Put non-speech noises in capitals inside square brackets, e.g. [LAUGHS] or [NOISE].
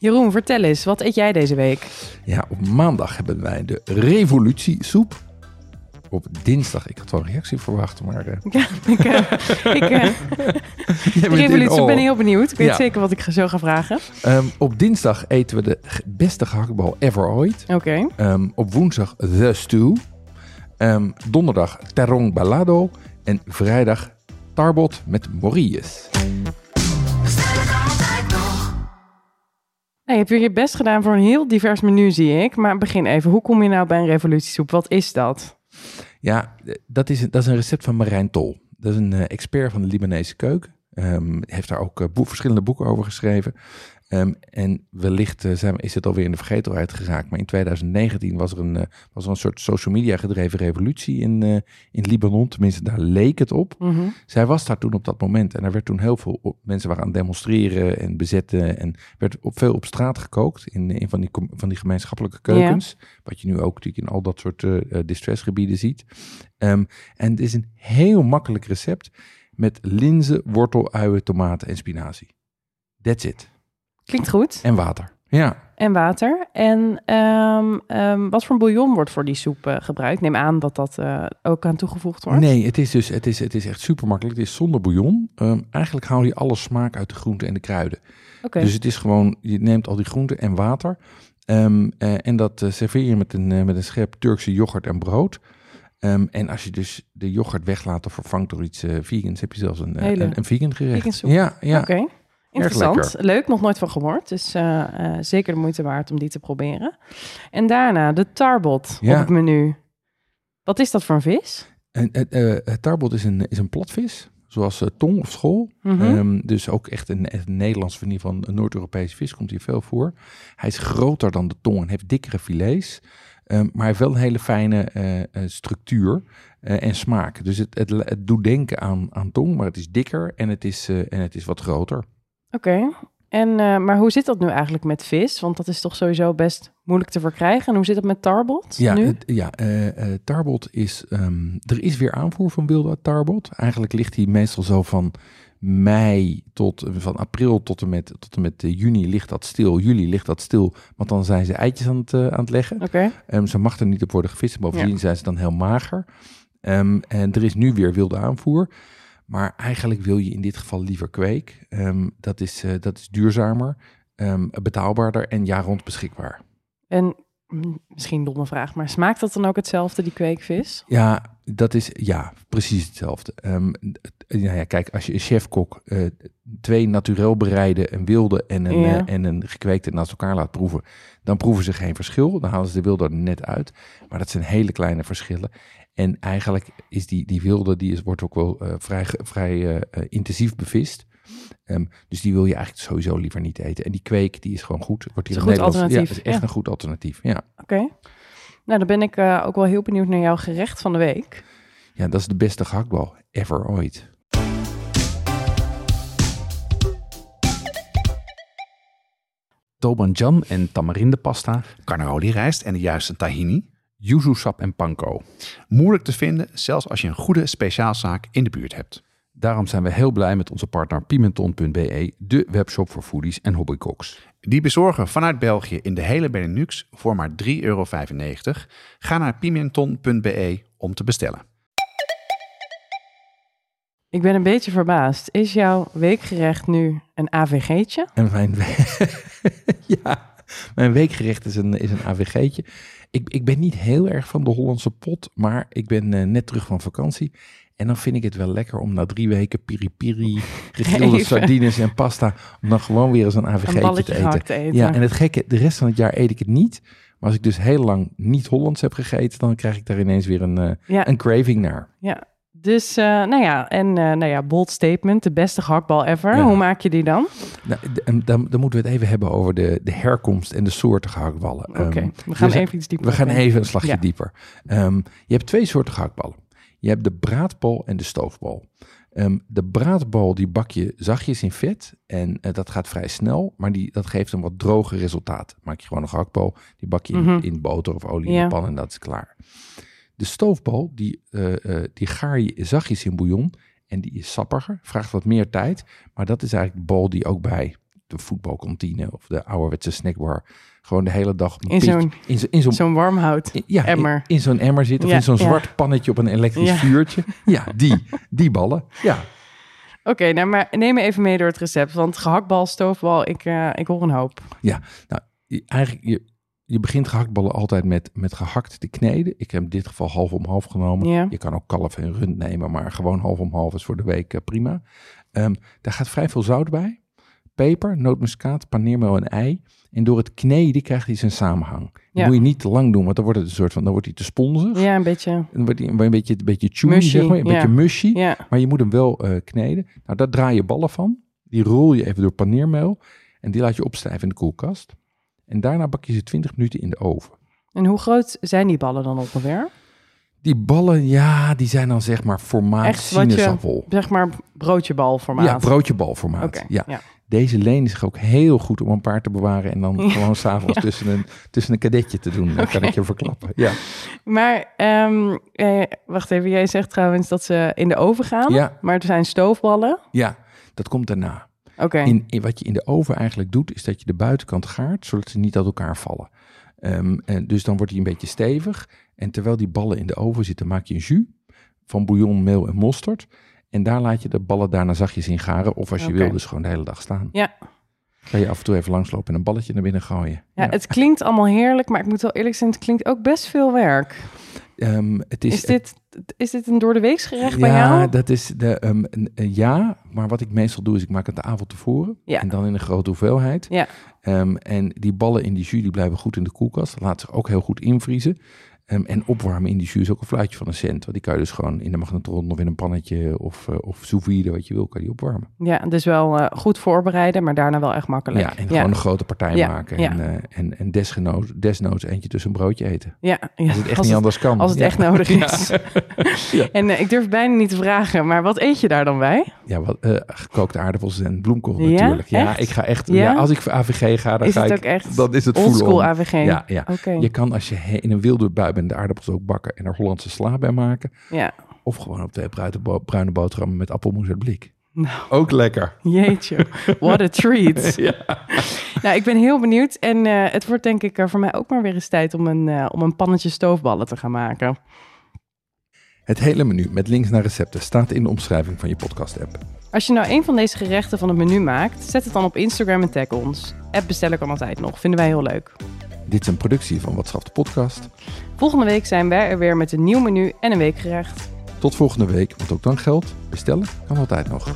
Jeroen, vertel eens, wat eet jij deze week? Ja, op maandag hebben wij de revolutiesoep. Op dinsdag, ik had wel een reactie verwacht, maar... Uh... Ja, ik, uh, [LAUGHS] ik uh, revolutie, ben heel benieuwd. Ik weet ja. zeker wat ik zo ga vragen. Um, op dinsdag eten we de beste gehaktbal ever ooit. Oké. Okay. Um, op woensdag The Stew. Um, donderdag Terrong Balado. En vrijdag Tarbot met Morilles. Hey, je je best gedaan voor een heel divers menu, zie ik. Maar begin even, hoe kom je nou bij een revolutiesoep? Wat is dat? Ja, dat is, dat is een recept van Marijn Tol. Dat is een uh, expert van de Libanese keuken. Um, heeft daar ook boek, verschillende boeken over geschreven. Um, en wellicht uh, zijn, is het alweer in de vergetelheid geraakt. Maar in 2019 was er een, uh, was er een soort social media gedreven revolutie in, uh, in Libanon. Tenminste, daar leek het op. Mm -hmm. Zij was daar toen op dat moment. En er werd toen heel veel op, mensen waren aan demonstreren en bezetten. En werd op, veel op straat gekookt in, in van, die, van die gemeenschappelijke keukens. Wat je nu ook natuurlijk in al dat soort distressgebieden ziet. Um, en het is een heel makkelijk recept met linzen, wortel, uien, tomaten en spinazie. That's it. Klinkt goed. En water. Ja. En water. En um, um, wat voor bouillon wordt voor die soep uh, gebruikt? Neem aan dat dat uh, ook aan toegevoegd wordt. Nee, het is dus het is, het is echt super makkelijk. Het is zonder bouillon. Um, eigenlijk haal je alle smaak uit de groenten en de kruiden. Okay. Dus het is gewoon, je neemt al die groenten en water. Uh, en dat serveer je met een, met een scherp Turkse yoghurt en brood. Um, en als je dus de yoghurt weglaat of vervangt door iets uh, vegans, heb je zelfs een, Hele een, een vegan gerecht. Ja, ja. Oké. Okay. Interessant. Leuk, nog nooit van gehoord. Dus uh, uh, zeker de moeite waard om die te proberen. En daarna de tarbot Ja. op het menu. Wat is dat voor een vis? En, het tarbot is een, is een platvis, zoals tong of school. Mhm. Mm -hmm. um, dus ook echt een, een Nederlands, in ieder geval een Noord-Europese vis, komt hier veel voor. Hij is groter dan de tong en heeft dikkere filets. Um, maar hij heeft wel een hele fijne uh, structuur uh, en smaak. Dus het, het, het, doet denken aan, aan tong, maar het is dikker en het is, uh, en het is wat groter. Oké. Okay. En, maar hoe zit dat nu eigenlijk met vis? Want dat is toch sowieso best moeilijk te verkrijgen. En hoe zit het met tarbot ja, nu? Het, ja, tarbot is... Um, er is weer aanvoer van wilde tarbot. Eigenlijk ligt hij meestal zo van mei tot... van april tot en met, tot en met juni ligt dat stil. Juli ligt dat stil, want dan zijn ze eitjes aan het, aan het leggen. Oké. Okay. Um, ze mag er niet op worden gevist. Bovendien ja. zijn ze dan heel mager. Um, en er is nu weer wilde aanvoer. Maar eigenlijk wil je in dit geval liever kweek. Um, dat, is, uh, dat is duurzamer, betaalbaarder en jaar rond beschikbaar. En misschien een domme vraag, maar smaakt dat dan ook hetzelfde, die kweekvis? Ja, dat is ja, precies hetzelfde. Um, nou ja, kijk, als je een chefkok uh, twee naturel bereide, een wilde en een, Ja. uh, en een gekweekte naast elkaar laat proeven, dan proeven ze geen verschil. Dan halen ze de wilde er net uit. Maar dat zijn hele kleine verschillen. En eigenlijk is die, die wilde, die is, wordt ook wel uh, vrij, vrij intensief bevist. Um, dus die wil je eigenlijk sowieso liever niet eten. En die kweek, die is gewoon goed. Wordt hier is een goed alternatief. Ja, is echt Ja. een goed alternatief. Ja. Oké. Okay. Nou, dan ben ik uh, ook wel heel benieuwd naar jouw gerecht van de week. ja, dat is de beste gehaktbal ever ooit. Tobanjan en tamarindepasta, Carnaroli rijst en de juiste tahini. yuzu sap en panko. Moeilijk te vinden, zelfs als je een goede speciaalzaak in de buurt hebt. Daarom zijn we heel blij met onze partner Pimenton.be, de webshop voor foodies en hobbycooks. Die bezorgen vanuit België in de hele Benelux voor maar 3,95 euro. Ga naar pimenton.be om te bestellen. Ik ben een beetje verbaasd. Is jouw weekgerecht nu een AVG'tje? En mijn, [LAUGHS] ja, mijn weekgerecht is een, is een AVG'tje. Ik, ik ben niet heel erg van de Hollandse pot, maar ik ben uh, net terug van vakantie. En dan vind ik het wel lekker om na drie weken piri-piri, [LAUGHS] gegrilde Even. sardines en pasta, om dan gewoon weer eens een AVG'tje te eten. gehakt te eten. Ja, en het gekke, de rest van het jaar eet ik het niet. Maar als ik dus heel lang niet Hollands heb gegeten, dan krijg ik daar ineens weer een, uh, Ja. een craving naar. Ja. Dus, uh, nou ja, en uh, nou ja, bold statement, de beste gehaktbal ever. Ja. Hoe maak je die dan? Nou, en dan, dan moeten we het even hebben over de, de herkomst en de soorten gehaktballen. Oké, Ehm, we gaan dus, even iets dieper. We gaan even een slagje Ja. dieper. Um, je hebt twee soorten gehaktballen. Je hebt de braadbal en de stoofbal. Um, de braadbal die bak je zachtjes in vet en uh, dat gaat vrij snel, maar die, dat geeft een wat droger resultaat. Maak je gewoon een gehaktbal, die bak je in, Mhm. in boter of olie in de pan en dat is klaar. De stoofbal, die, uh, uh, die gaar je zachtjes in bouillon en die is sappiger, vraagt wat meer tijd, maar dat is eigenlijk de bal die ook bij de voetbalkantine of de ouderwetse snackbar gewoon de hele dag In zo'n in zo- in zo'n warmhout. in- ja, emmer. in, in zo'n emmer zit of Ja, in zo'n ja. zwart pannetje op een elektrisch Ja. vuurtje. Ja, die, die ballen. Ja, Oké, nou maar neem me even mee door het recept. Want gehaktbal, stoofbal, ik, eh, ik hoor een hoop. ja. Nou, eigenlijk je, je begint gehaktballen altijd met, met gehakt te kneden. Ik heb in dit geval half om half genomen. Ja. Je kan ook kalf en rund nemen, maar gewoon half om half is voor de week eh, prima. Ehm, daar gaat vrij veel zout bij. Peper, nootmuskaat, paneermeel en ei. En door het kneden krijgt hij zijn samenhang. Ja. moet je niet te lang doen, want dan wordt het een soort van, dan wordt hij te sponsig. Ja, een beetje. Dan wordt hij een beetje, een beetje chewy, Mushy, zeg maar. Een ja. beetje mushy. Ja, Maar je moet hem wel eh, kneden. Nou, daar draai je ballen van. Die rol je even door paneermeel. En die laat je opstijven in de koelkast. En daarna bak je ze 20 minuten in de oven. en hoe groot zijn die ballen dan ongeveer? Die ballen, ja, die zijn dan zeg maar formaat Echt wat je- sinaasappel. Zeg maar broodjebalformaat. Ja, broodjebalformaat. Oké, ja. ja. Deze lenen zich ook heel goed om een paar te bewaren. En dan [LAUGHS] Ja. gewoon s'avonds Ja. tussen, een, tussen een kadetje te doen. Dat kan ik je verklappen. Ja. Maar, ehm, eh, wacht even. Jij zegt trouwens dat ze in de oven gaan. Ja. Maar er zijn stoofballen. ja, dat komt daarna. Oké. In, in wat je in de oven eigenlijk doet, is dat je de buitenkant gaart, zodat ze niet uit elkaar vallen. Ehm, en dus dan wordt hij een beetje stevig. En terwijl die ballen in de oven zitten, maak je een jus van bouillon, meel en mosterd. En daar laat je de ballen daarna zachtjes in garen. Of als je wil, dus gewoon de hele dag staan. Ja. Kan je af en toe even langslopen en een balletje naar binnen gooien. Ja, het klinkt allemaal heerlijk, maar ik moet wel eerlijk zijn, het klinkt ook best veel werk. Ehm, het is, Is, dit, is dit een door de weeks gerecht bij ja, jou? dat is de, ehm, een- een ja, maar wat ik meestal doe is ik maak het de avond tevoren Ja. en dan in een grote hoeveelheid. Ja. Ehm, en die ballen in die jus die blijven goed in de koelkast. Laat zich ook heel goed invriezen. Ehm, en opwarmen in die jus ook een fluitje van een cent. Want die kan je dus gewoon in de magnetron of in een pannetje of, uh, of sous vide, wat je wil, kan je opwarmen. Ja, dus wel uh, goed voorbereiden, maar daarna wel echt makkelijk. Ja, en gewoon een grote partij Ja, maken. ja. En, uh, en, desnoods eentje tussen een broodje eten. Ja, ja. Als het echt niet anders kan. Als het echt nodig [LAUGHS] is. En ik durf bijna niet te vragen, maar wat eet je daar dan bij? Ja, wat, uh, gekookte aardappels en bloemkool Ja? natuurlijk. Ja, Echt? ik ga echt... Ja? Ja? als ik voor AVG ga, dan is ga het ik... ook echt dan is het oldschool full-on. AVG? Ja, ja. Oké. Je kan als je in een wilde bui bent de aardappels ook bakken en er Hollandse sla bij maken. Ja. Of gewoon op twee bruine, bo- bruine boterhammen met appelmoes uit blik. Nou. Ook lekker. Jeetje, what a treat. [LAUGHS] Ja. Nou, ik ben heel benieuwd. En uh, het wordt denk ik uh, voor mij ook maar weer eens tijd om een, uh, om een pannetje stoofballen te gaan maken. Het hele menu met links naar recepten staat in de omschrijving van je podcast-app. Als je nou een van deze gerechten van het menu maakt, zet het dan op Instagram en tag ons. App bestellen kan altijd nog, vinden wij heel leuk. Dit is een productie van Wat Schaft de Podcast. Volgende week zijn wij er weer met een nieuw menu en een weekgerecht. Tot volgende week, want ook dan geldt, bestellen kan altijd nog.